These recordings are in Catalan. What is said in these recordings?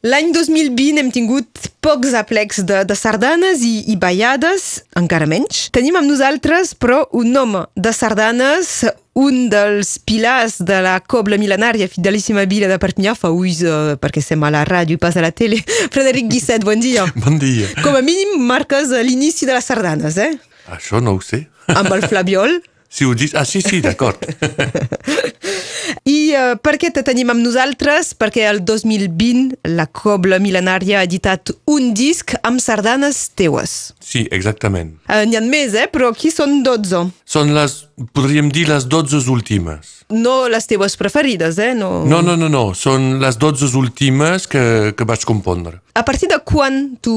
L'any 2020 hem tingut pocs aplecs de, de sardanes i, i ballades, encara menys. Tenim amb nosaltres, però, un home de sardanes, un dels pilars de la cobla milenària Fidelíssima Vila de Perpinyà, fa ulls uh, perquè estem a la ràdio i pas a la tele. Frederic Guisset, bon dia. Bon dia. Com a mínim marques l'inici de les sardanes, eh? Això no ho sé. Amb el Flabiol. Si ho dius... Ah, sí, sí, d'acord. I uh, per què te tenim amb nosaltres? Perquè el 2020 la Cobla Milenària ha editat un disc amb sardanes teues. Sí, exactament. Uh, N'hi ha més, eh? Però aquí són 12. Són les, podríem dir, les 12 últimes. No les teves preferides, eh? No, No, no, no, no. Són les 12 últimes que, que vaig compondre. A partir de quan tu...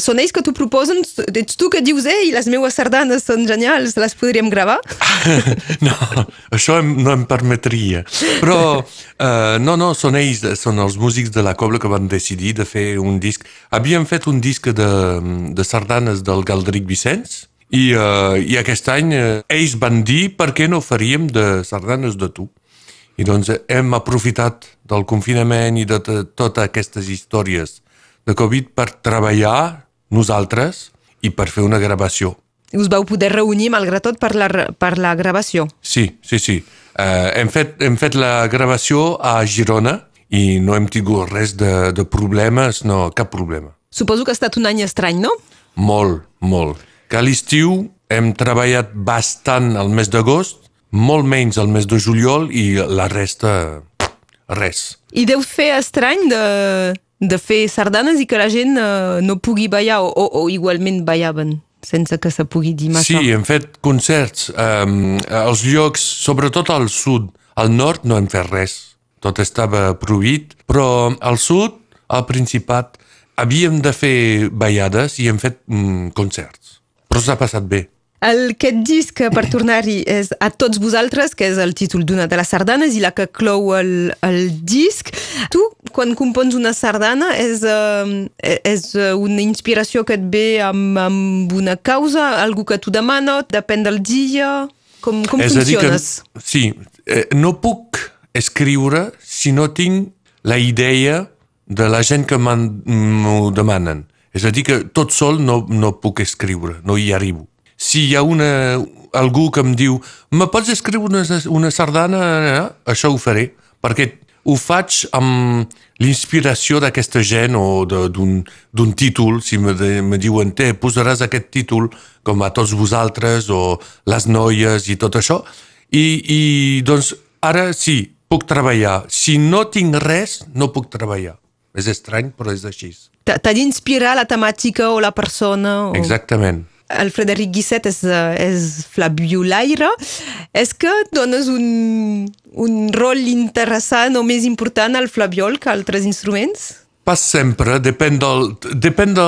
Són ells que t'ho proposen? Ets tu que dius, ei, les meues sardanes són genials, les podríem gravar? no, això em, no em permetria. Però, uh, no, no, són ells, són els músics de la Cobla que van decidir de fer un disc. Havíem fet un disc de, de sardanes del Galdric Vicenç, i, uh, i aquest any uh, ells van dir per què no faríem de sardanes de tu. I doncs hem aprofitat del confinament i de totes aquestes històries de Covid per treballar nosaltres i per fer una gravació. Us vau poder reunir, malgrat tot, per la, per la gravació. Sí, sí, sí. Uh, hem, fet, hem fet la gravació a Girona i no hem tingut res de, de problemes, no, cap problema. Suposo que ha estat un any estrany, no? Molt, molt. Que a l'estiu hem treballat bastant al mes d'agost, molt menys al mes de juliol i la resta, res. I deu fer estrany de, de fer sardanes i que la gent uh, no pugui ballar o, o, o igualment ballaven sense que se pugui dir massa. Sí, hem fet concerts um, als llocs, sobretot al sud. Al nord no hem fet res. Tot estava prohibit, però al sud, al Principat, havíem de fer ballades i hem fet mm, concerts. Però s'ha passat bé. El, aquest disc, per tornar-hi, és A tots vosaltres, que és el títol d'una de les sardanes i la que clou el, el disc. Tu, quan compons una sardana, és, uh, és una inspiració que et ve amb, amb una causa, algú que t'ho demana, depèn del dia... Com, com és funciones? A dir que, sí, eh, no puc escriure si no tinc la idea de la gent que m'ho demanen. És a dir que tot sol no, no puc escriure, no hi arribo si hi ha una, algú que em diu me pots escriure una, una sardana? Eh? Això ho faré, perquè ho faig amb l'inspiració d'aquesta gent o d'un títol, si me, de, me diuen te posaràs aquest títol com a tots vosaltres o les noies i tot això, i, i doncs ara sí, puc treballar. Si no tinc res, no puc treballar. És estrany, però és així. T'ha d'inspirar la temàtica o la persona? O... Exactament el Frederic Guisset és, és flabiolaire. És que dones un, un rol interessant o més important al flabiol que altres instruments? Pas sempre, depèn, del, depèn de,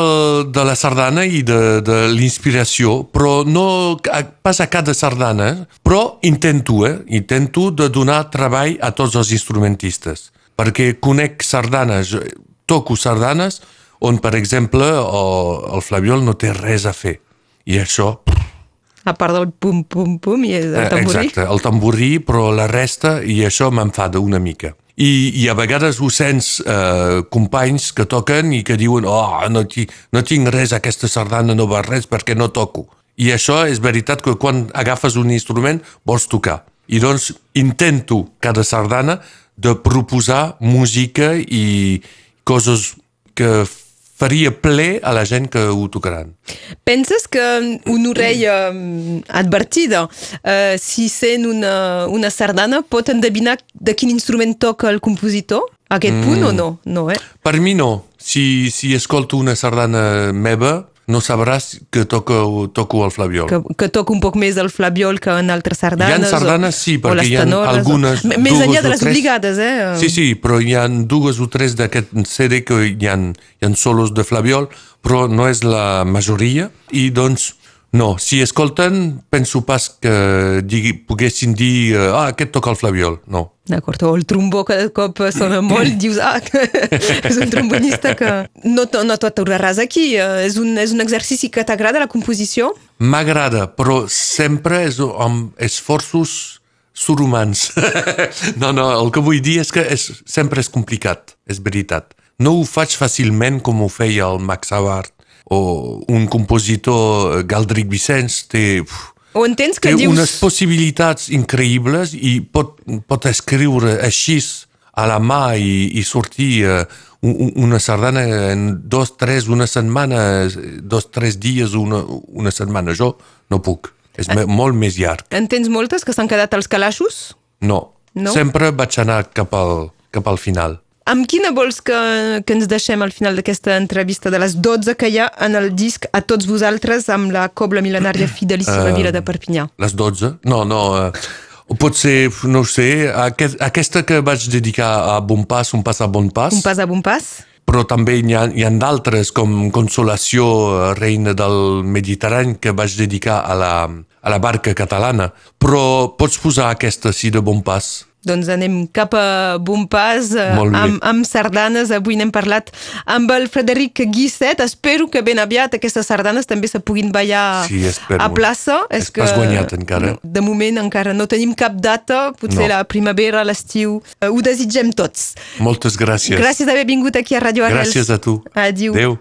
de la sardana i de, de l'inspiració, però no pas a cada sardana, però intento, eh? intento de donar treball a tots els instrumentistes, perquè conec sardanes, toco sardanes on, per exemple, el, el flabiol no té res a fer. I això... A part del pum-pum-pum i el tamborí. Exacte, el tamborí, però la resta, i això m'enfada una mica. I, I a vegades ho sents eh, companys que toquen i que diuen oh, no, ti, no tinc res, aquesta sardana no va res perquè no toco. I això és veritat que quan agafes un instrument vols tocar. I doncs intento cada sardana de proposar música i coses que faria ple a la gent que ho tocaran. Penses que una orella advertida, uh, si sent una, una sardana, pot endevinar de quin instrument toca el compositor? A aquest mm. punt o no? no eh? Per mi no. Si, si escolto una sardana meva, no sabràs que toco, toco el flabiol. Que, que toco un poc més el flabiol que en altres sardanes. Hi ha sardanes, sí, perquè hi ha algunes... O... Més enllà de les obligades, eh? Sí, sí, però hi ha dues o tres d'aquest CD que hi ha, hi ha solos de flabiol, però no és la majoria, i doncs no, si escolten, penso pas que digui, poguessin dir ah, aquest toca el flabiol, no. D'acord, o el trombó cada cop sona molt, dius, ah, és un trombonista que... No, no t'aturaràs aquí, és un, és un exercici que t'agrada, la composició? M'agrada, però sempre és amb esforços surhumans. no, no, el que vull dir és que és, sempre és complicat, és veritat. no ho faig fàcilment com ho feia el Max Havard o un compositor eh, Galdric Vicenç té, uf, O entens que té dius... unes possibilitats increïbles i pot, pot escriure així a la mà i, i sortir uh, una sardana en dos, tres, una setmana, dos, tres dies, una, una setmana. Jo no puc. És me, molt més llarg. En tens moltes que s'han quedat als calaixos? No. No? Sempre vaig anar cap al, cap al final. Amb quina vols que, que ens deixem al final d'aquesta entrevista de les 12 que hi ha en el disc a tots vosaltres amb la cobla milenària Fidelíssima Eh, Vila de Perpinyà? Les 12? No, no. Uh, pot ser, no ho sé, aquest, aquesta que vaig dedicar a Bon Pas, Un pas a Bon Pas. Un pas a bon pas? però també hi ha, hi ha d'altres com Consolació, eh, reina del Mediterrani, que vaig dedicar a la, a la barca catalana. Però pots posar aquesta, sí, de bon pas. Doncs anem cap a bon pas eh, amb, amb sardanes. Avui n'hem parlat amb el Frederic Guisset. Espero que ben aviat aquestes sardanes també se puguin ballar Sí, a plaça. És pas guanyat encara. De moment encara no tenim cap data. Potser No. la primavera, l'estiu. Eh, Ho desitgem tots. Moltes gràcies. Gràcies d'haver vingut aquí a Radio Arrels. Gràcies a tu. Adiu. Adéu.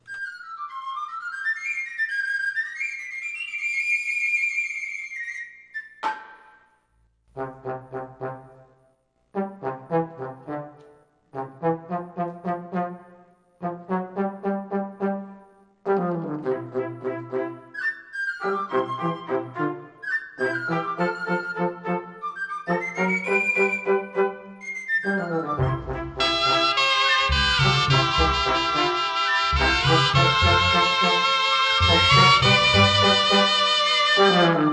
Thank you.